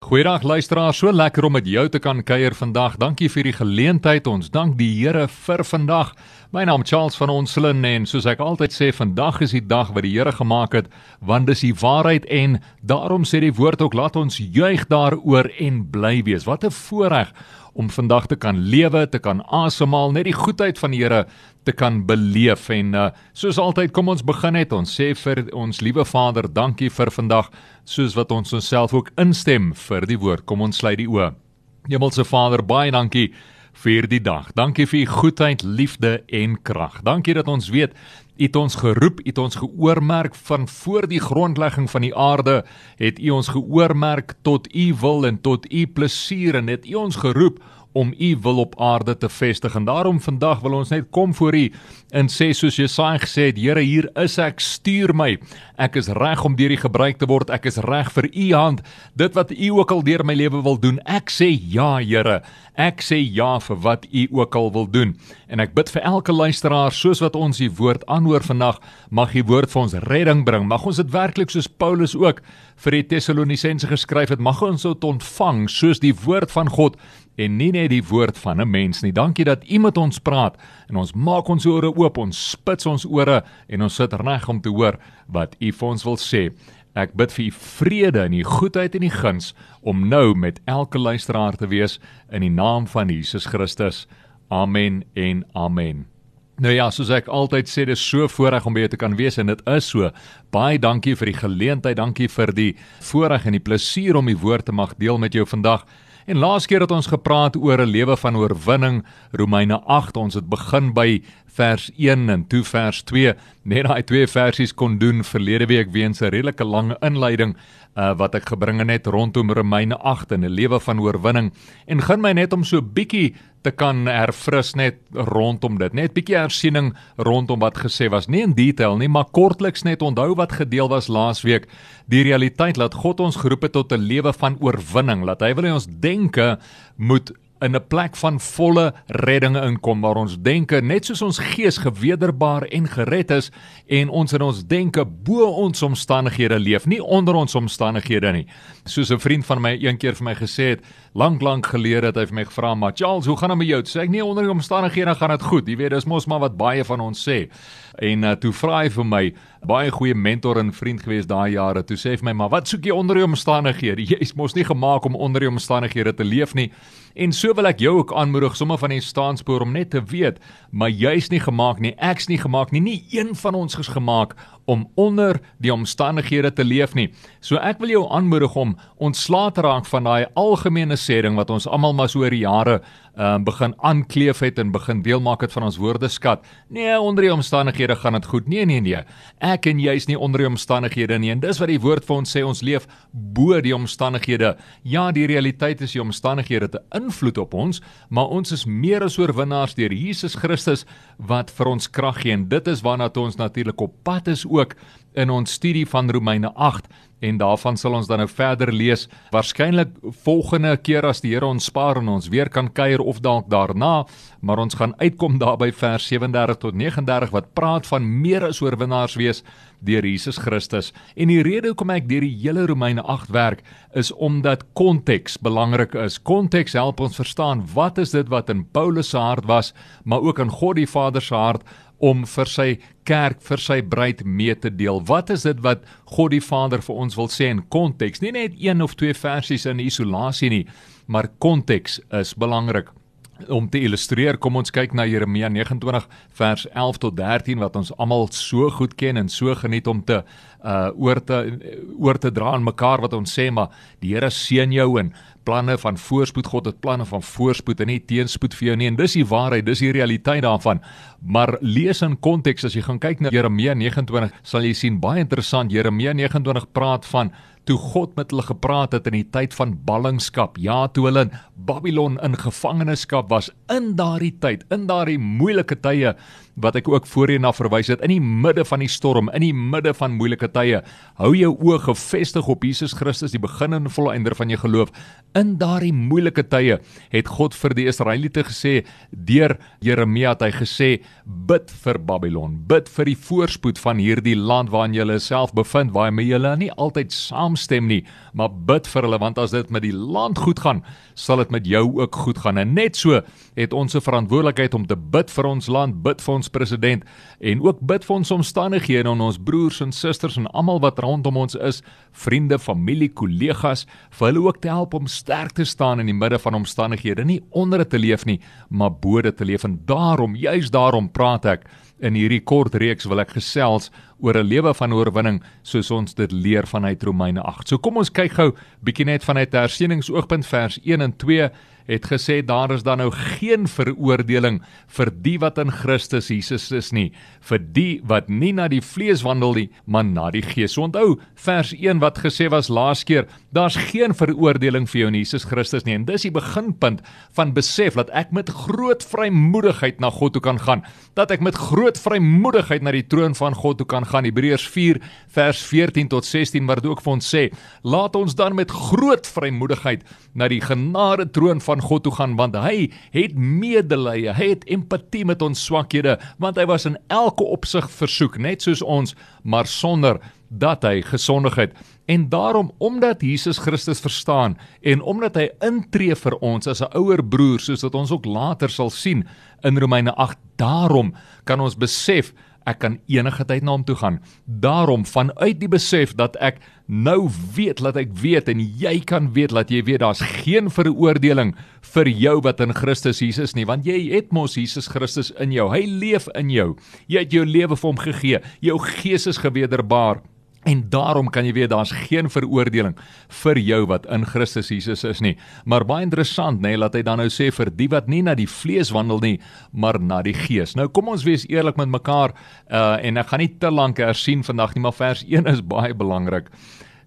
Goeiedag luisteraars, so lekker om met jou te kan kuier vandag. Dankie vir die geleentheid. Ons dank die Here vir vandag. My naam Charles van Onselen en soos ek altyd sê, vandag is die dag wat die Here gemaak het, want dis die waarheid en daarom sê die woord ook laat ons juig daaroor en bly wees. Wat 'n voorreg om vandag te kan lewe, te kan asemhaal, net die goedheid van die Here te kan beleef. En uh, soos altyd kom ons begin net. Ons sê vir ons liewe Vader dankie vir vandag soos wat ons onsself ook instem vir die woord. Kom ons sluit die oë. Hemelse Vader baie dankie vir die dag. Dankie vir u goedheid liefde en krag. Dankie dat ons weet u het ons geroep u het ons geoormerk van voor die grondlegging van die aarde het u ons geoormerk tot u wil en tot u plesier en het u ons geroep om u wil op aarde te vestig. En daarom vandag wil ons net kom voor u en sê soos Jesaja gesê het Here hier is ek. Stuur my. Ek is reg om deur u gebruik te word. Ek is reg vir u hand. Dit wat u ook al deur my lewe wil doen ek sê ja Here. Ek sê ja vir wat u ook al wil doen. En ek bid vir elke luisteraar soos wat ons u woord aanhoor vandag mag u woord vir ons redding bring. Mag ons dit werklik soos Paulus ook vir die Tessalonisense geskryf het mag ons dit ontvang soos die woord van God en nie net die woord van 'n mens nie. Dankie dat U met ons praat en ons maak ons ore oop, ons spits ons ore en ons sit reg om te hoor wat U vir ons wil sê. Ek bid vir U vrede en U goedheid en U guns om nou met elke luisteraar te wees in die naam van Jesus Christus. Amen en amen. Nou ja, soos ek altyd sê, dis so voorreg om by jou te kan wees en dit is so. Baie dankie vir die geleentheid, dankie vir die voorreg en die plesier om die woord te mag deel met jou vandag. En laas keer het ons gepraat oor 'n lewe van oorwinning, Romeine 8. Ons het begin by vers 1 en toe vers 2. Net daai twee versies kon doen verlede week weens 'n redelike lang inleiding uh, wat ek gebring het net rondom Romeine 8 en 'n lewe van oorwinning en gaan my net om so bietjie te kan herfris net rondom dit. Net bietjie hersiening rondom wat gesê was, nie in detail nie, maar kortliks net onthou wat gedeel was laasweek. Die realiteit dat God ons geroep het tot 'n lewe van oorwinning, dat hy wil hê ons denke moet in 'n plek van volle redding inkom waar ons denke net soos ons gees gewederbaar en gered is en ons in ons denke bo ons omstandighede leef nie onder ons omstandighede nie. Soos 'n vriend van my een keer vir my gesê het lank lank gelede het hy vir my gevra maar Charles hoe gaan dit met jou? Sê ek nee onder die omstandighede gaan dit goed. Jy weet dis mos maar wat baie van ons sê. En uh, toe vra hy vir my baie goeie mentor en vriend gewees daai jare. Toe sê hy vir my maar wat soek jy onder die omstandighede? Jy is mos nie gemaak om onder die omstandighede te leef nie. En so wil ek jou ook aanmoedig sommer van die staanspoor om net te weet, maar jy's nie gemaak nie, ek's nie gemaak nie, nie een van ons is gemaak om onder die omstandighede te leef nie. So ek wil jou aanmoedig om ontslae te raak van daai algemene sêding wat ons almal maar so oor jare uh, begin aankleef het en begin deel maak het van ons woordeskat. Nee, onder die omstandighede gaan dit goed. Nee, nee, nee. Ek en jy is nie onder die omstandighede nie. En dis wat die woord vir ons sê, ons leef bo die omstandighede. Ja, die realiteit is die omstandighede te invloed op ons, maar ons is meer as oorwinnaars deur Jesus Christus wat vir ons krag gee en dit is waarna ons natuurlik op pad is ook in ons studie van Romeine 8 en daarvan sal ons dan nou verder lees. Waarskynlik volgende keer as die Here ons spaar en ons weer kan kuier of dalk daarna maar ons gaan uitkom daar by vers 37 tot 39 wat praat van meer as oorwinnaars wees deur Jesus Christus. En die rede hoekom ek deur die hele Romeine 8 werk is omdat konteks belangrik is. Konteks help ons verstaan wat is dit wat in Paulus se hart was maar ook in God die Vader se hart om vir sy kerk, vir sy bruid mee te deel. Wat is dit wat God die Vader vir ons wil sê in konteks? Nie net een of twee versies in isolasie nie, maar konteks is belangrik. Om te illustreer, kom ons kyk na Jeremia 29 vers 11 tot 13 wat ons almal so goed ken en so geniet om te uh oor te oor te dra aan mekaar wat ons sê maar die Here seën jou en planne van voorspoed God het planne van voorspoed en nie teenspoed vir jou nie. En dis die waarheid dis die realiteit daarvan. Maar lees in konteks as jy gaan kyk na Jeremia 29 sal jy sien baie interessant Jeremia 29 praat van toe God met hulle gepraat het in die tyd van ballingskap ja toe hulle in Babylon in gevangenskap was in daardie tyd in daardie moeilike tye wat ek ook voorheen na verwys het in die midde van die storm in die midde van moeilike tye hou jou oë gefestig op Jesus Christus die begin en volëinder van jou geloof. In daardie moeilike tye het God vir die Israeliete gesê deur Jeremia het hy gesê bid vir Babylon bid vir die voorspoed van hierdie land waarin jy jouself bevind waar jy nie altyd saam saamstem nie, maar bid vir hulle want as dit met die land goed gaan, sal dit met jou ook goed gaan. En net so het ons 'n verantwoordelikheid om te bid vir ons land, bid vir ons president en ook bid vir ons omstandighede en ons broers en susters en almal wat rondom ons is, vriende, familie, kollegas, vir hulle ook te help om sterk te staan in die midde van omstandighede, nie onder dit te leef nie, maar bo dit te leef. En daarom, juis daarom praat ek In hierdie kort reeks wil ek gesels oor 'n lewe van oorwinning soos ons dit leer vanuit Romeine 8. So kom ons kyk gou bietjie net vanuit hersieningsoogpunt vers 1 en 2 het gesê daar is dan nou geen veroordeling vir die wat in Christus Jesus is nie, vir die wat nie na die vlees wandel nie, maar na die Gees. So onthou vers 1 wat gesê was laas keer, daar's geen veroordeling vir jou in Jesus Christus nie. En dis die beginpunt van besef dat ek met groot vrymoedigheid na God toe kan gaan, dat ek met groot vrymoedigheid na die troon van God toe kan gaan. Hebreërs 4 vers 14 tot 16 wat ook vir ons sê, laat ons dan met groot vrymoedigheid na die genade troon van God toe gaan want hy het medelee, hy het empatie met ons swakhede want hy was in elke opsig versoek net soos ons maar sonder dat hy gesondig het en daarom omdat Jesus Christus verstaan en omdat hy intree vir ons as 'n ouer broer soos wat ons ook later sal sien in Romeine 8 daarom kan ons besef ek kan enige tyd na hom toe gaan. Daarom vanuit die besef dat ek nou weet dat ek weet en jy kan weet dat jy weet daar's geen veroordeling vir jou wat in Christus Jesus nie, want jy het mos Jesus Christus in jou. Hy leef in jou. Jy het jou lewe vir hom gegee. Jou gees is gewederbaar. En daarom kan jy weet daar's geen veroordeling vir jou wat in Christus Jesus is nie. Maar baie interessant nê, nee, laat hy dan nou sê vir die wat nie na die vlees wandel nie, maar na die gees. Nou kom ons wees eerlik met mekaar uh en ek gaan nie te lank hersien vandag nie, maar vers 1 is baie belangrik.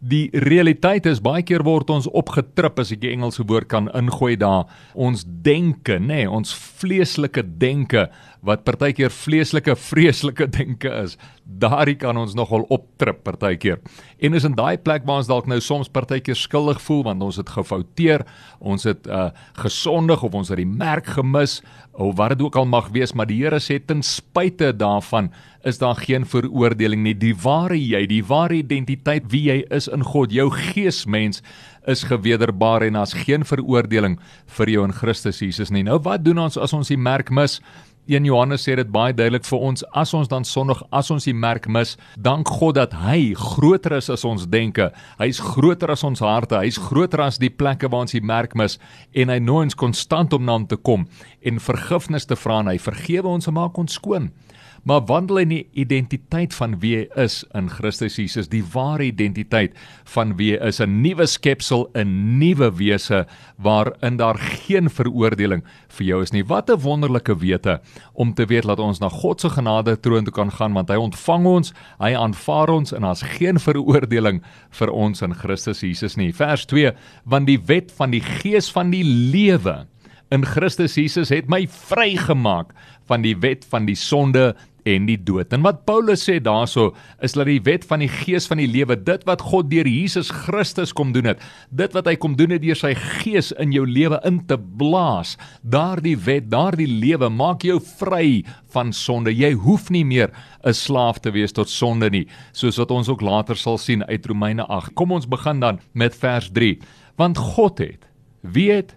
Die realiteit is baie keer word ons opgetrip as ek die Engelse woord kan ingooi daar. Ons denke, nê, nee, ons vleeslike denke wat partykeer vleeslike vreeslike denke is, daardie kan ons nogal optrip partykeer. En is in daai plek waar ons dalk nou soms partykeer skuldig voel want ons het gefouteer, ons het uh gesondig of ons het die merk gemis of wat dit ook al mag wees, maar die Here sê ten spyte daarvan is daar geen veroordeling nie. Die ware jy, die ware identiteit wie jy is in God, jou geesmens is gewederbaar en daar's geen veroordeling vir jou in Christus Jesus nie. Nou wat doen ons as ons die merk mis? 1 Johannes sê dit baie duidelik vir ons. As ons dan sondig as ons die merk mis dank God dat hy groter is as ons denke. Hy's groter as ons harte. Hy's groter as die plekke waar ons die merk mis. En hy nooi ons konstant om na hom te kom en vergifnis te vra en hy. Vergewe ons en maak ons skoon maar wandel in die identiteit van wie hy is in Christus Jesus, die ware identiteit van wie hy is, 'n nuwe skepsel, 'n nuwe wese waarin daar geen veroordeling vir jou is nie. Wat 'n wonderlike wete om te weet dat ons na God se genade troon toe kan gaan want hy ontvang ons, hy aanvaar ons en daar's geen veroordeling vir ons in Christus Jesus nie. Vers 2: Want die wet van die gees van die lewe in Christus Jesus het my vrygemaak van die wet van die sonde en die dood. En wat Paulus sê daarso is dat die wet van die gees van die lewe, dit wat God deur Jesus Christus kom doen het, dit wat hy kom doen het deur sy gees in jou lewe in te blaas, daardie wet, daardie lewe maak jou vry van sonde. Jy hoef nie meer 'n slaaf te wees tot sonde nie, soos wat ons ook later sal sien uit Romeine 8. Kom ons begin dan met vers 3. Want God het, wie het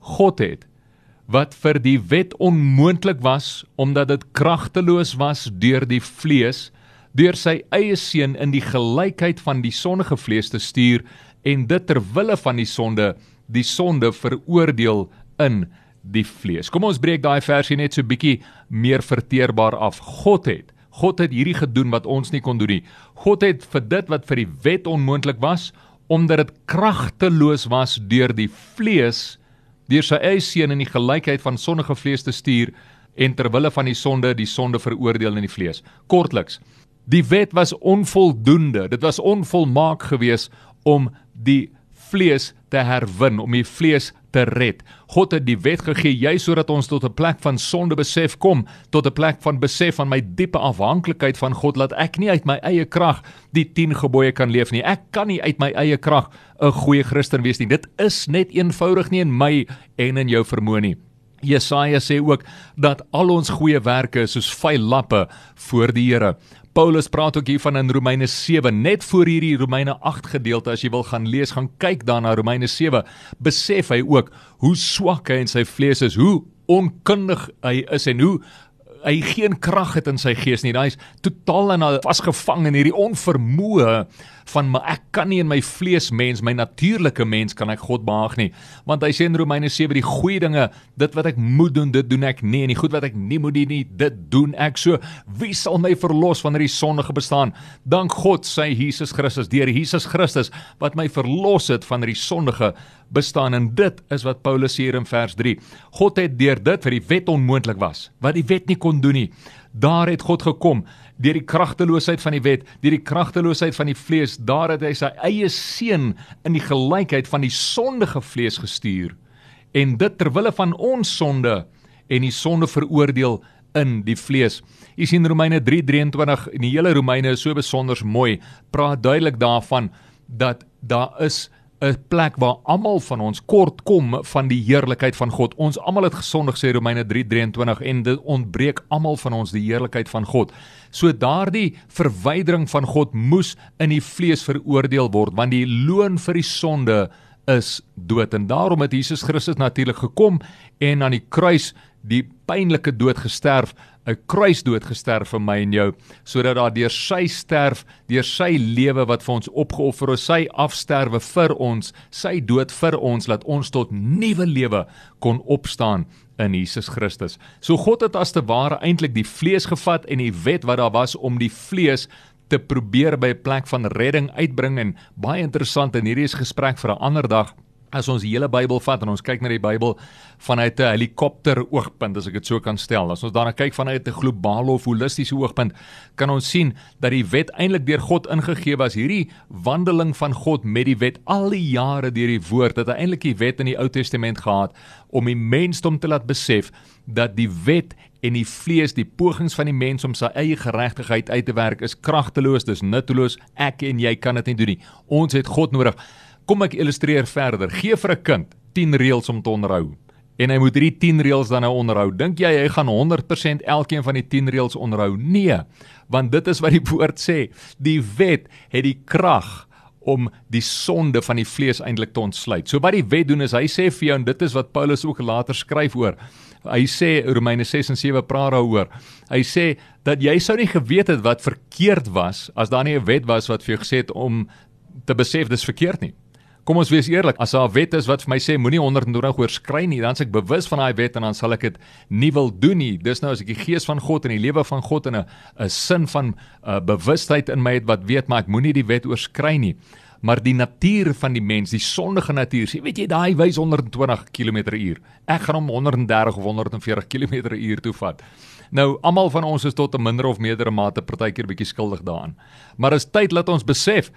God het wat vir die wet onmoontlik was omdat dit kragteloos was deur die vlees deur sy eie seun in die gelykheid van die sondige vlees te stuur en dit ter wille van die sonde die sonde veroordeel in die vlees. Kom ons breek daai versie net so bietjie meer verteerbaar af. God het God het hierdie gedoen wat ons nie kon doen nie. God het vir dit wat vir die wet onmoontlik was omdat dit kragteloos was deur die vlees deur sy eie seun in die gelykheid van sondige vlees te stuur en ter wille van die sonde die sonde veroordeel in die vlees. Kortliks, die wet was onvoldoende. Dit was onvolmaak geweest om die vlees te herwin, om die vlees te red. God het die wet gegee jy sodat ons tot 'n plek van sonde besef kom, tot 'n plek van besef van my diepe afhanklikheid van God dat ek nie uit my eie krag die 10 gebooie kan leef nie. Ek kan nie uit my eie krag 'n goeie Christen wees nie. Dit is net eenvoudig nie in my en in jou vermoë nie. Jesaja sê ook dat al ons goeie werke soos vuil lappe voor die Here. Paulus praat ook hiervan in Romeine 7 net voor hierdie Romeine 8 gedeelte as jy wil gaan lees gaan kyk daarna Romeine 7 besef hy ook hoe swak hy in sy vlees is hoe onkundig hy is en hoe hy geen krag het in sy gees nie. Hy's totaal en al vasgevang in hierdie onvermoë van maar ek kan nie in my vlees mens, my natuurlike mens kan ek God behaag nie. Want hy sê in Romeine 7 die goeie dinge, dit wat ek moet doen, dit doen ek nie en die goed wat ek nie moet doen nie, dit doen ek. So wie sal my verlos van hierdie sondige bestaan? Dank God sy Jesus Christus, deur Jesus Christus wat my verlos het van hierdie sondige bestaan en dit is wat Paulus hier in vers 3. God het deur dit vir die wet onmoontlik was, wat die wet nie kon doen nie. Daar het God gekom deur die kragteloosheid van die wet, deur die kragteloosheid van die vlees, daar het hy sy eie seun in die gelykheid van die sondige vlees gestuur en dit ter wille van ons sonde en die sonde veroordeel in die vlees. Jy sien Romeine 3:23 en die hele Romeine is so besonder mooi, praat duidelik daarvan dat daar is 'n plek waar almal van ons kort kom van die heerlikheid van God. Ons almal het gesondig sê Romeine 3:23 en dit ontbreek almal van ons die heerlikheid van God. So daardie verwydering van God moes in die vlees veroordeel word want die loon vir die sonde is dood en daarom het Jesus Christus natuurlik gekom en aan die kruis die pynlike dood gesterf 'n kruisdood gesterf vir my en jou sodat daar deur sy sterf, deur sy lewe wat vir ons opgeoffer is, sy afsterwe vir ons, sy dood vir ons laat ons tot nuwe lewe kon opstaan in Jesus Christus. So God het as te ware eintlik die vlees gevat en die wet wat daar was om die vlees te probeer by 'n plek van redding uitbring en baie interessant en hierdie is gesprek vir 'n ander dag as ons die hele Bybel vat en ons kyk na die Bybel vanuit 'n helikopter oogpunt as ek dit so kan stel. As ons daarna kyk vanuit 'n globale of holistiese oogpunt, kan ons sien dat die wet eintlik deur God ingegee was. Hierdie wandeling van God met die wet al die jare deur die woord het eintlik die wet in die Ou Testament gehad om die mensdom te laat besef dat die wet en die vlees, die pogings van die mens om sy eie geregtigheid uit te werk is kragteloos, dis nutteloos. Ek en jy kan dit nie doen nie. Ons het God nodig. Kom ek illustreer verder. Gee vir 'n kind 10 reëls om te onderhou. En hy moet hierdie 10 reëls dan nou onderhou. Dink jy hy gaan 100% elkeen van die 10 reëls onderhou? Nee, want dit is wat die woord sê. Die wet het die krag om die sonde van die vlees eintlik te ontsluit. So wat die wet doen is hy sê vir jou en dit is wat Paulus ook later skryf oor. Hy sê Romeine 6 en 7 praat daaroor. Hy sê dat jy sou nie geweet het wat verkeerd was as daar nie 'n wet was wat vir jou gesê het om te besef dis verkeerd nie. Kom ons wees eerlik, as daar 'n wet is wat vir my sê moenie 120 oorskry nie, dan s'ek bewus van daai wet en dan sal ek dit nie wil doen nie. Dis nou as ek die gees van God en die lewe van God in 'n 'n sin van 'n uh, bewustheid in my het wat weet maar ek moenie die wet oorskry nie. Maar die natuur van die mens, die sondige natuur, sê weet jy daai wys 120 km/h. Ek gaan hom 130 of 140 km/h toe vat. Nou, almal van ons is tot 'n minder of meerdere mate partykeer bietjie skuldig daaraan. Maar is tyd dat ons besef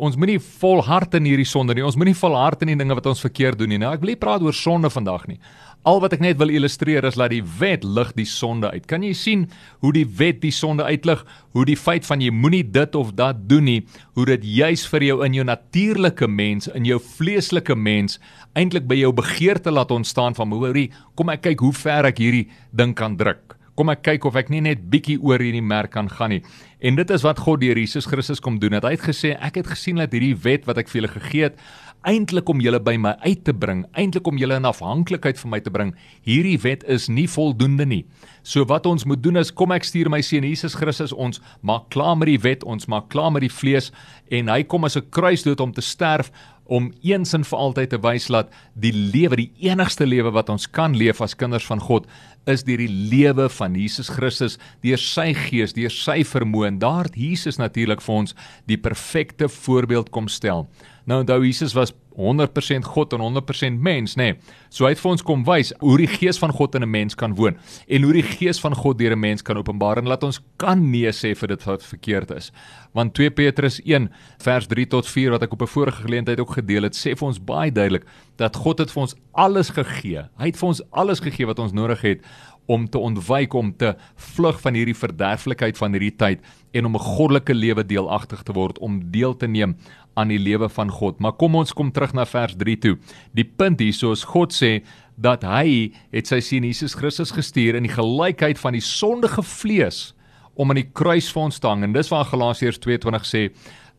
ons moenie volhard in hierdie sonde nie. Ons moenie volhard in die dinge wat ons verkeerd doen nie. Nou, ek wil nie praat oor sonde vandag nie. Al wat ek net wil illustreer is dat die wet lig die sonde uit. Kan jy sien hoe die wet die sonde uitlig? Hoe die feit van jy moenie dit of dat doen nie, hoe dit juis vir jou in jou natuurlike mens, in jou vleeslike mens eintlik by jou begeerte laat ontstaan van hoorie, kom ek kyk hoe ver ek hierdie ding kan druk kom ek kyk of ek nie net bietjie oor hierdie merk kan gaan nie. En dit is wat God deur Jesus Christus kom doen. Het. Hy het gesê ek het gesien dat hierdie wet wat ek vir julle gegee het eintlik om julle by my uit te bring, eintlik om julle in afhanklikheid van my te bring. Hierdie wet is nie voldoende nie. So wat ons moet doen is kom ek stuur my seun Jesus Christus ons maak klaar met die wet, ons maak klaar met die vlees en hy kom as 'n kruisdood om te sterf om eens en vir altyd te wys dat die lewe, die enigste lewe wat ons kan leef as kinders van God, is deur die lewe van Jesus Christus, deur sy gees, deur sy vermoë. En daar het Jesus natuurlik vir ons die perfekte voorbeeld kom stel. Nou onthou Jesus was 100% God en 100% mens, nê. Nee. So hy het vir ons kom wys hoe die gees van God in 'n mens kan woon en hoe die gees van God deur 'n mens kan openbaar en laat ons kan nee sê vir dit wat verkeerd is. Want 2 Petrus 1 vers 3 tot 4 wat ek op 'n vorige geleentheid ook gedeel het, sê vir ons baie duidelik dat God het vir ons alles gegee. Hy het vir ons alles gegee wat ons nodig het om te ontwyk om te vlug van hierdie verderflikheid van hierdie tyd en om 'n goddelike lewe deelagtig te word om deel te neem aan die lewe van God. Maar kom ons kom terug na vers 3 toe. Die punt hier soos God sê dat hy het sy seun Jesus Christus gestuur in die gelykheid van die sondige vlees om aan die kruis vir ons te hang en dis waar Galasiërs 2:20 sê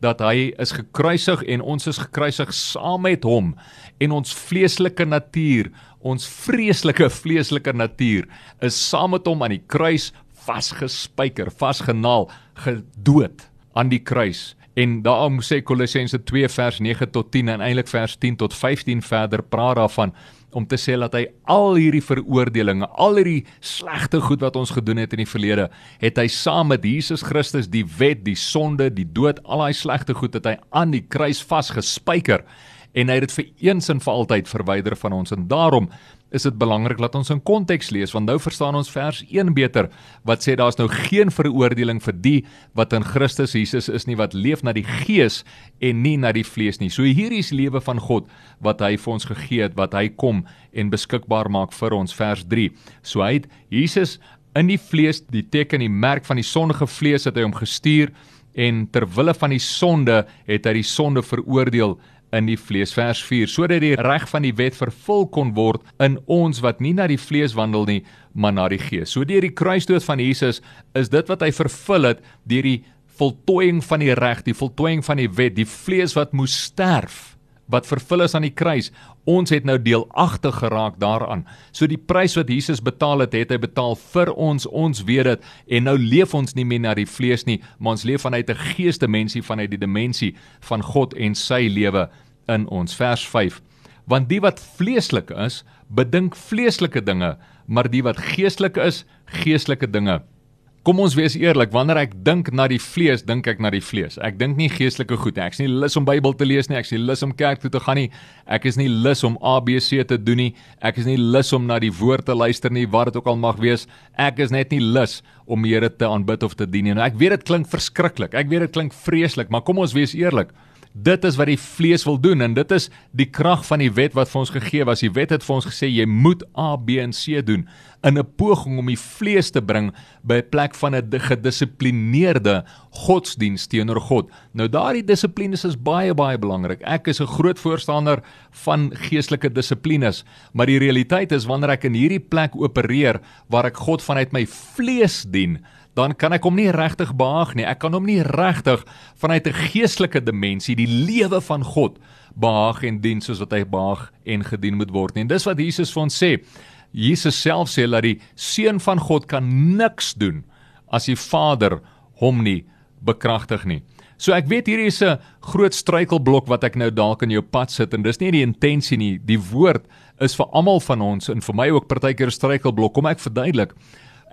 dat hy is gekruisig en ons is gekruisig saam met hom en ons vleeslike natuur, ons vreeslike vleeslike natuur is saam met hom aan die kruis vasgespijker, vasgenaal, gedood aan die kruis. En daarom sê Kolossense 2 vers 9 tot 10 en eintlik vers 10 tot 15 verder praat daarvan om te sê dat hy al hierdie veroordelinge, al hierdie slegte goed wat ons gedoen het in die verlede, het hy saam met Jesus Christus die wet, die sonde, die dood, al daai slegte goed het hy aan die kruis vasgespijker en hy het dit vir eens en vir altyd verwyder van ons en daarom is dit belangrik dat ons in konteks lees want nou verstaan ons vers 1 beter wat sê daar's nou geen veroordeling vir die wat in Christus Jesus is nie wat leef na die gees en nie na die vlees nie. So hierdie is lewe van God wat hy vir ons gegee het wat hy kom en beskikbaar maak vir ons vers 3. So hy het Jesus in die vlees die teken die merk van die sondige vlees het hy hom gestuur en ter wille van die sonde het hy die sonde veroordeel in die vlees vers 4 sodat die reg van die wet vervul kon word in ons wat nie na die vlees wandel nie maar na die gees. So deur die kruisdood van Jesus is dit wat hy vervul het deur die voltooiing van die reg, die voltooiing van die wet, die vlees wat moes sterf wat vervul is aan die kruis. Ons het nou deelagtig geraak daaraan. So die prys wat Jesus betaal het, het hy betaal vir ons. Ons weet dit en nou leef ons nie meer na die vlees nie, maar ons leef vanuit 'n geesdimensie, vanuit die dimensie van God en sy lewe in ons vers 5 want die wat vleeslik is bedink vleeslike dinge maar die wat geestelik is geestelike dinge kom ons wees eerlik wanneer ek dink na die vlees dink ek na die vlees. Ek dink nie geestelike goed ek's nie lus om Bybel te lees nie. Ek's nie lus om kerk toe te gaan nie. Ek is nie lus om ABC te doen nie. Ek is nie lus om na die woord te luister nie wat dit ook al mag wees. Ek is net nie lus om die Here te aanbid of te dien nie. Nou ek weet dit klink verskriklik. Ek weet dit klink vreeslik maar kom ons wees eerlik. Dit is wat die vlees wil doen en dit is die krag van die wet wat vir ons gegee was. Die wet het vir ons gesê jy moet A, B en C doen in 'n poging om die vlees te bring by 'n plek van 'n gedissiplineerde godsdienst teenoor God. Nou daardie dissiplines is baie baie belangrik. Ek is 'n groot voorstander van geestelike dissiplines, maar die realiteit is wanneer ek in hierdie plek opereer waar ek God vanuit my vlees dien, dan kan ek hom nie regtig behaag nie. Ek kan hom nie regtig vanuit 'n geestelike dimensie, die lewe van God, behaag en dien soos wat hy behaag en gedien moet word nie. En dis wat Jesus vir ons sê. Jesus self sê dat die seun van God kan niks doen as die Vader hom nie bekragtig nie. So ek weet hierdie is 'n groot struikelblok wat ek nou dalk in jou pad sit en dis nie die intensie nie. Die woord is vir almal van ons en vir my ook partykeer 'n struikelblok. Kom ek verduidelik.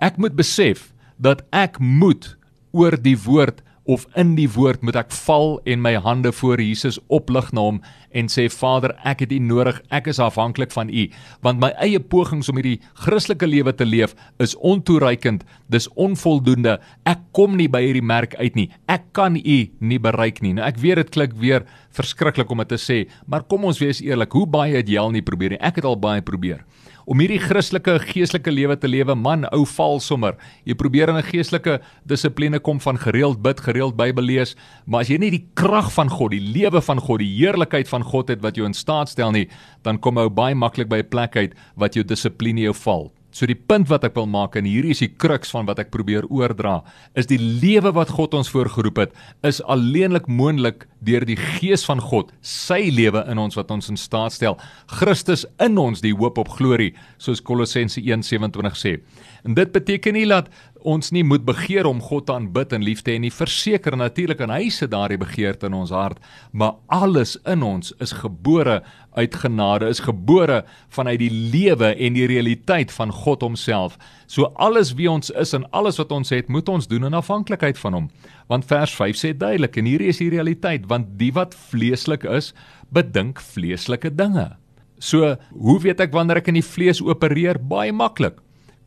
Ek moet besef dat ek moet oor die woord of in die woord moet ek val en my hande voor Jesus oplig na hom en sê Vader, ek het U nodig. Ek is afhanklik van U, want my eie pogings om hierdie Christelike lewe te leef is ontoereikend. Dis onvoldoende. Ek kom nie by hierdie merk uit nie. Ek kan U nie bereik nie. Nou ek weet dit klink weer verskriklik om dit te sê, maar kom ons wees eerlik. Hoe baie het jy al nie probeer nie? Ek het al baie probeer om hierdie Christelike geestelike lewe te lewe, man, ou val sommer. Jy probeer in 'n geestelike dissipline kom van gereeld bid, gereeld Bybel lees, maar as jy nie die krag van God, die lewe van God, die heerlikheid van God het wat jou in staat stel nie, dan kom jy baie maklik by 'n plek uit wat jou dissipline jou val. So die punt wat ek wil maak en hierdie is die kruks van wat ek probeer oordra, is die lewe wat God ons voorgeroep het, is alleenlik moontlik deur die Gees van God, sy lewe in ons wat ons in staat stel, Christus in ons die hoop op glorie, soos Kolossense 1:27 sê. En dit beteken nie dat ons nie moet begeer om God te aanbid en lief te hê nie. Verseker natuurlik en hy sit daardie begeerte in ons hart, maar alles in ons is gebore uit genade, is gebore vanuit die lewe en die realiteit van God homself. So alles wie ons is en alles wat ons het, moet ons doen in afhanklikheid van hom. Want vers 5 sê duidelik en hierdie is die realiteit, want die wat vleeslik is, bedink vleeslike dinge. So, hoe weet ek wanneer ek in die vlees opereer? Baie maklik.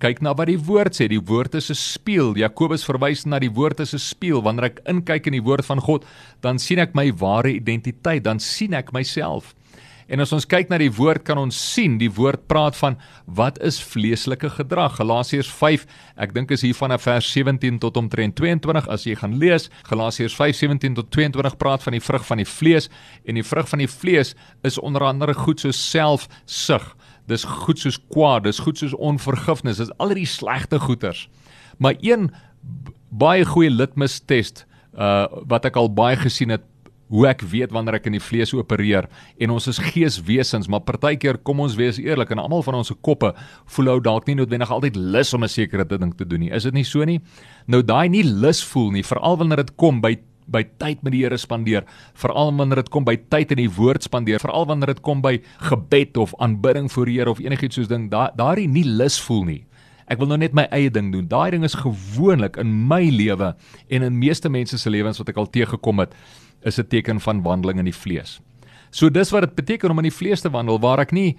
Kyk na wat die woord sê. Die woord is 'n spieël. Jakobus verwys na die woord as 'n spieël. Wanneer ek inkyk in die woord van God, dan sien ek my ware identiteit, dan sien ek myself. En as ons kyk na die woord kan ons sien die woord praat van wat is vleeslike gedrag. Galasiërs 5, ek dink is hier van vers 17 tot omtrent 22 as jy gaan lees. Galasiërs 5:17 tot 22 praat van die vrug van die vlees en die vrug van die vlees is onder andere goed so selfsug dis goed soos kwaad, dis goed soos onvergifnis, dis al die slegte goeters. Maar een baie goeie litmus test uh wat ek al baie gesien het hoe ek weet wanneer ek in die vlees opereer en ons is geeswesens maar partykeer kom ons wees eerlik en almal van ons se koppe voel ou dalk nie noodwendig altyd lus om 'n sekere ding te doen nie. Is dit nie so nie? Nou daai nie lus voel nie veral wanneer dit kom by by tyd met die Here spandeer veral wanneer dit kom by tyd in die woord spandeer veral wanneer dit kom by gebed of aanbidding voor die Here of enigiets soos ding daai daai nie lus voel nie. Ek wil nou net my eie ding doen. Daai ding is gewoonlik in my lewe en in meeste mense se lewens wat ek al teëgekom het, is 'n teken van wandeling in die vlees. So dis wat dit beteken om in die vlees te wandel waar ek nie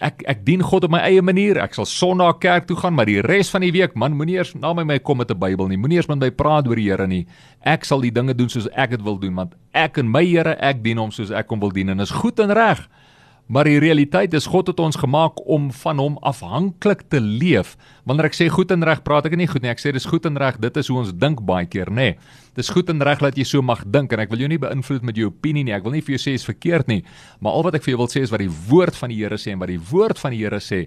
ek ek dien God op my eie manier. Ek sal Sondag kerk toe gaan, maar die res van die week, man, moenie eers na my my kom met 'n Bybel nie. Moenie eers met my praat oor die Here nie. Ek sal die dinge doen soos ek dit wil doen, want ek en my Here, ek dien hom soos ek hom wil dien en is goed en reg. Maar die realiteit is God het ons gemaak om van hom afhanklik te leef. Wanneer ek sê goed en reg, praat ek nie goed nie. Ek sê dis goed en reg, dit is hoe ons dink baie keer, nê. Nee. Dis goed en reg dat jy so mag dink en ek wil jou nie beïnvloed met jou opinie nie. Ek wil nie vir jou sê is verkeerd nie, maar al wat ek vir jou wil sê is wat die woord van die Here sê en wat die woord van die Here sê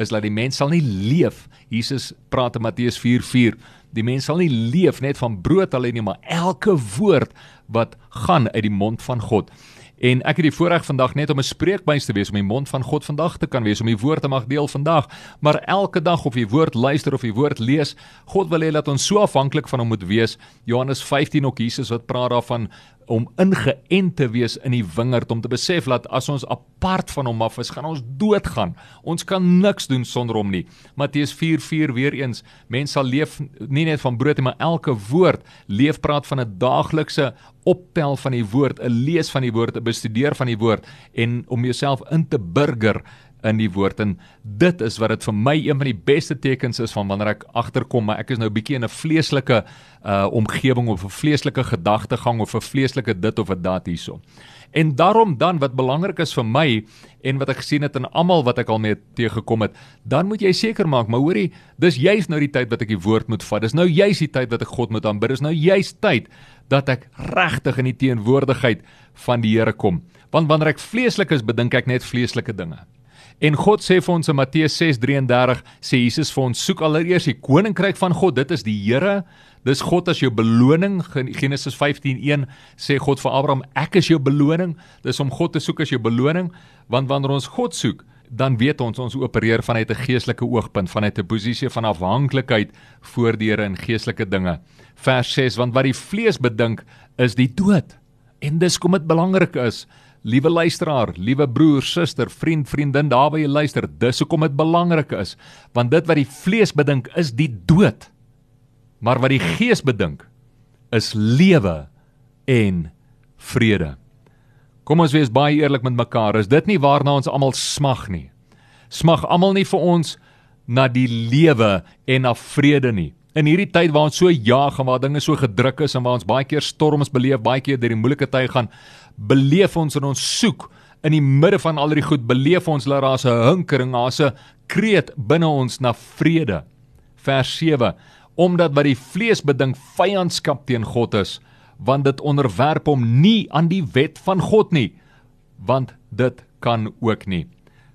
is dat die mens sal nie leef. Jesus praat in Matteus 4:4. Die mens sal nie leef net van brood alleen nie, maar elke woord wat gaan uit die mond van God. En ek het die voorreg vandag net om 'n spreekbuis te wees om die mond van God vandag te kan wees om die woord te mag deel vandag. Maar elke dag of jy woord luister of jy woord lees, God wil hê dat ons so afhanklik van hom moet wees. Johannes 15 ook Jesus wat praat daarvan om ingeënt te wees in die wingerd om te besef dat as ons apart van hom af is, gaan ons doodgaan. Ons kan niks doen sonder hom nie. Matteus 4:4 weer eens, mens sal leef nie net van brood nie, maar elke woord. Leef praat van 'n daaglikse optel van die woord, 'n lees van die woord, 'n bestudeer van die woord en om jouself in te burger in die woord en dit is wat dit vir my een van die beste tekens is van wanneer ek agterkom maar ek is nou bietjie in 'n vleeslike uh omgewing of 'n vleeslike gedagtegang of 'n vleeslike dit of 'n dat hierso. En daarom dan wat belangrik is vir my en wat ek gesien het in almal wat ek al mee teëgekom het, dan moet jy seker maak, maar hoorie, dis juist nou die tyd wat ek die woord moet vat. Dis nou juist die tyd wat ek God moet aanbid. Dis nou juist tyd dat ek regtig in die teenwoordigheid van die Here kom. Want wanneer ek vleeslik is, bedink ek net vleeslike dinge. En God sê vir ons in Matteus 6:33 sê Jesus vir ons soek allereers die koninkryk van God dit is die Here. Dis God as jou beloning. Genesis 15:1 sê God vir Abraham ek is jou beloning. Dis om God te soek as jou beloning want wanneer ons God soek dan weet ons ons opereer vanuit 'n geestelike oogpunt vanuit 'n posisie van afhanklikheid voor die Here in geestelike dinge. Vers 6 want wat die vlees bedink is die dood. En dis kom dit belangrik is Liewe luisteraar, liewe broer, suster, vriend, vriendin, daar waar jy luister, dis hoekom dit belangrik is, want dit wat die vlees bedink is die dood. Maar wat die gees bedink is lewe en vrede. Kom ons wees baie eerlik met mekaar, is dit nie waarna ons almal smag nie? Smag almal nie vir ons na die lewe en na vrede nie. In hierdie tyd waar ons so jaag en waar dinge so gedruk is en waar ons baie keer storms beleef, baie keer deur die moeilike tye gaan, beleef ons en ons soek in die midde van al die goed beleef ons dat daar 'n hinkering, daar's 'n kreet binne ons na vrede. Vers 7: Omdat wat die vlees bedink vyandskap teen God is, want dit onderwerp hom nie aan die wet van God nie, want dit kan ook nie.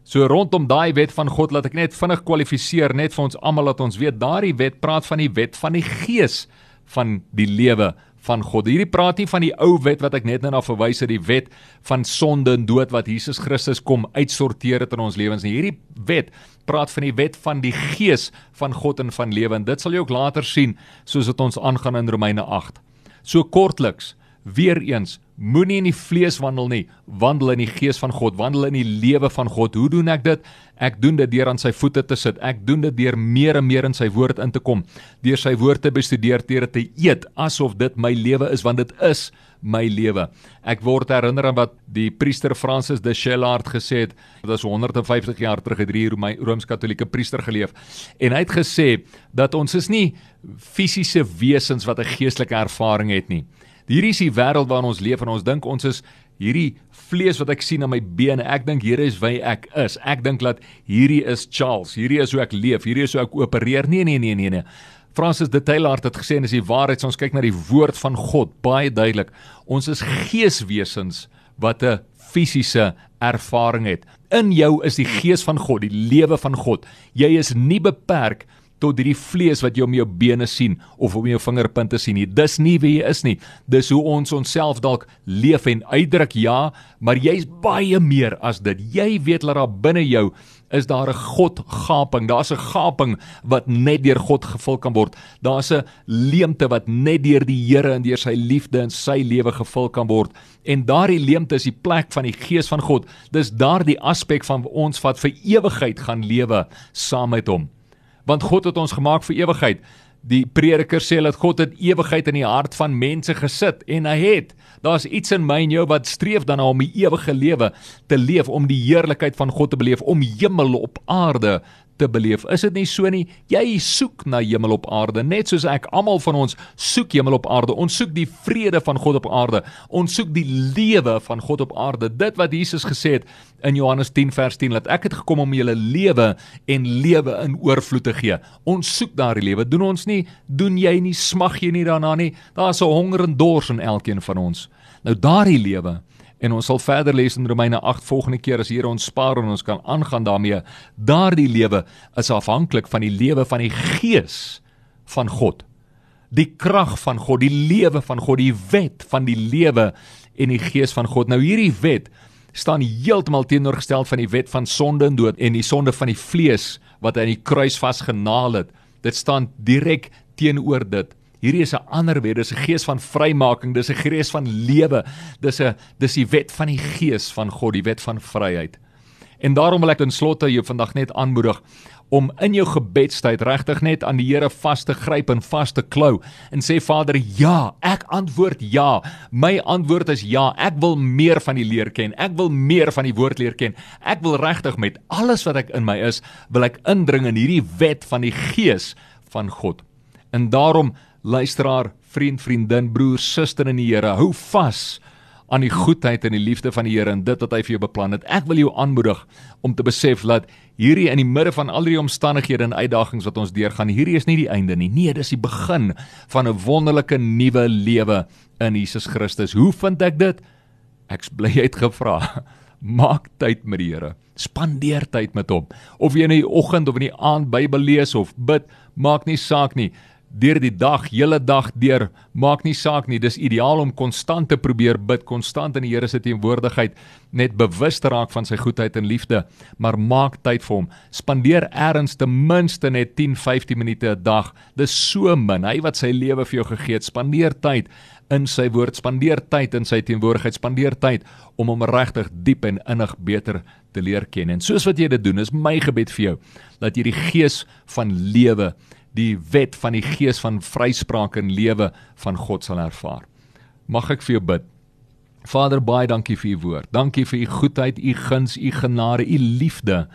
So rondom daai wet van God laat ek net vinnig kwalifiseer net vir ons almal dat ons weet daardie wet praat van die wet van die gees van die lewe van God. Hierdie praat nie van die ou wet wat ek net nou na verwys het, die wet van sonde en dood wat Jesus Christus kom uitsorteer het in ons lewens nie. Hierdie wet praat van die wet van die gees van God en van lewe en dit sal jy ook later sien soos dit ons aangaan in Romeine 8. So kortliks, weer eens, moenie in die vlees wandel nie, wandel in die gees van God, wandel in die lewe van God. Hoe doen ek dit? Ek doen dit deur aan sy voete te sit. Ek doen dit deur meer en meer in sy woord in te kom, deur sy woord te bestudeer, deur te eet asof dit my lewe is want dit is my lewe. Ek word herinner aan wat die priester Francis de Chelard gesê het. Dit was 150 jaar terug het hier my Rooms-Katolieke priester geleef. En hy het gesê dat ons is nie fisiese wesens wat 'n geestelike ervaring het nie. Hierdie is die wêreld waarin ons leef en ons dink ons is hierdie vlees wat ek sien aan my bene. Ek dink hier is wie ek is. Ek dink dat hierdie is Charles. Hierdie is hoe ek leef. Hierdie is hoe ek opereer. Nee nee nee nee nee. Francis de Taylor het gesê en is die waarheid. Ons kyk na die woord van God baie duidelik. Ons is geeswesens wat 'n fisiese ervaring het. In jou is die gees van God, die lewe van God. Jy is nie beperk tot hierdie vlees wat jy om jou bene sien of om jou vingerpunte sien nie. Dis nie wie jy is nie. Dis hoe ons onsself dalk leef en uitdruk ja, maar jy's baie meer as dit. Jy weet dat daar binne jou is daar 'n Godgaping. Daar's 'n gaping wat net deur God gevul kan word. Daar's 'n leemte wat net deur die Here en deur sy liefde in sy lewe gevul kan word. En daardie leemte is die plek van die Gees van God. Dis daardie aspek van ons wat vir ewigheid gaan lewe saam met hom. Want God het ons gemaak vir ewigheid. Die prediker sê dat God het ewigheid in die hart van mense gesit en hy het Daar's iets in my en jou wat streef daarna om die ewige lewe te leef, om die heerlikheid van God te beleef, om hemel op aarde te beleef. Is dit nie so nie? Jy soek na hemel op aarde, net soos ek. Almal van ons soek hemel op aarde. Ons soek die vrede van God op aarde. Ons soek die lewe van God op aarde. Dit wat Jesus gesê het in Johannes 10 vers 10 dat ek het gekom om julle lewe en lewe in oorvloed te gee. Ons soek daardie lewe. Doen ons nie, doen jy nie, smag jy nie daarna nie. Daar's 'n honger en dors in elkeen van ons. Nou daardie lewe en ons sal verder lees in Romeine 8 volgende keer as hier ons spaar en ons kan aangaan daarmee. Daardie lewe is afhanklik van die lewe van die gees van God. Die krag van God, die lewe van God, die wet van die lewe en die gees van God. Nou hierdie wet staan heeltemal teenoorgestel van die wet van sonde en dood en die sonde van die vlees wat hy aan die kruis vasgenaal het. Dit staan direk teenoor dit. Hierdie is 'n ander wet, dis 'n gees van vrymaking, dis 'n gees van lewe. Dis 'n dis die wet van die gees van God, die wet van vryheid. En daarom wil ek ten slotte jou vandag net aanmoedig om in jou gebedstyd regtig net aan die Here vas te gryp en vas te klou en sê Vader, ja, ek antwoord ja. My antwoord is ja. Ek wil meer van die leer ken. Ek wil meer van die woord leer ken. Ek wil regtig met alles wat ek in my is, wil ek indring in hierdie wet van die gees van God. En daarom luisteraar, vriend, vriendin, broer, suster in die Here, hou vas aan die goedheid en die liefde van die Here en dit wat hy vir jou beplan het. Ek wil jou aanmoedig om te besef dat hierdie in die midde van al die omstandighede en uitdagings wat ons deurgaan, hierdie is nie die einde nie. Nee, dis die begin van 'n wonderlike nuwe lewe in Jesus Christus. Hoe vind ek dit? Ek's bly jy het gevra. Maak tyd met die Here. Spandeer tyd met hom. Of jy in die oggend of in die aand Bybel lees of bid, maak nie saak nie deur die dag, hele dag deur, maak nie saak nie. Dis ideaal om konstant te probeer bid, konstant in die Here se teenwoordigheid, net bewus te raak van sy goedheid en liefde, maar maak tyd vir hom. Spandeer eers ten minste net 10-15 minute 'n dag. Dis so min. Hy wat sy lewe vir jou gegee het, spandeer tyd in sy woord, spandeer tyd in sy teenwoordigheid, spandeer tyd om hom regtig diep en innig beter te leer ken. En soos wat jy dit doen, is my gebed vir jou dat jy die gees van lewe die wet van die gees van vryspraak en lewe van God sal ervaar. Mag ek vir jou bid. Vader, baie dankie vir u woord. Dankie vir u goedheid, u guns, u genade, u liefde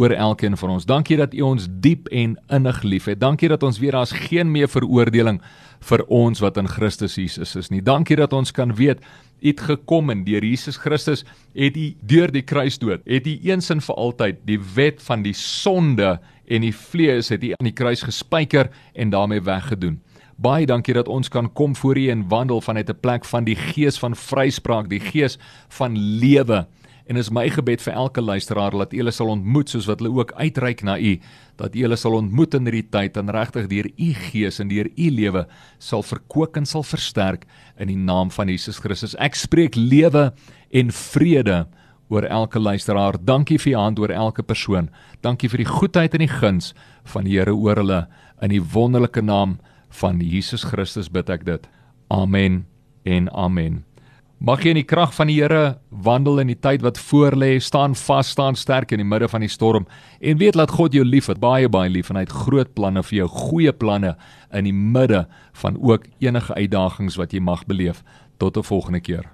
oor elkeen van ons. Dankie dat u ons diep en innig liefhet. Dankie dat ons weer daar's geen meer veroordeling vir ons wat in Christus Jesus is nie. Dankie dat ons kan weet het gekom en deur Jesus Christus het u deur die kruisdood, het u eens en vir altyd die wet van die sonde en die vlees het u aan die kruis gespyker en daarmee weggedoen. Baie dankie dat ons kan kom voor u en wandel vanuit 'n plek van die gees van vryspraak, die gees van lewe. En is my gebed vir elke luisteraar dat hulle sal ontmoet soos wat hulle ook uitreik na u, dat hulle sal ontmoet in hierdie tyd en regtig deur u gees en deur u lewe sal verkoop en sal versterk in die naam van Jesus Christus. Ek spreek lewe en vrede oor elke luisteraar. Dankie vir u hand oor elke persoon. Dankie vir die goedheid en die guns van die Here oor hulle in die wonderlike naam van Jesus Christus bid ek dit. Amen en amen. Mag jy in die krag van die Here wandel in die tyd wat voorlê, staan vas, staan sterk in die midde van die storm en weet dat God jou liefhet, baie baie lief en hy het groot planne vir jou, goeie planne in die midde van ook enige uitdagings wat jy mag beleef. Tot 'n volgende keer.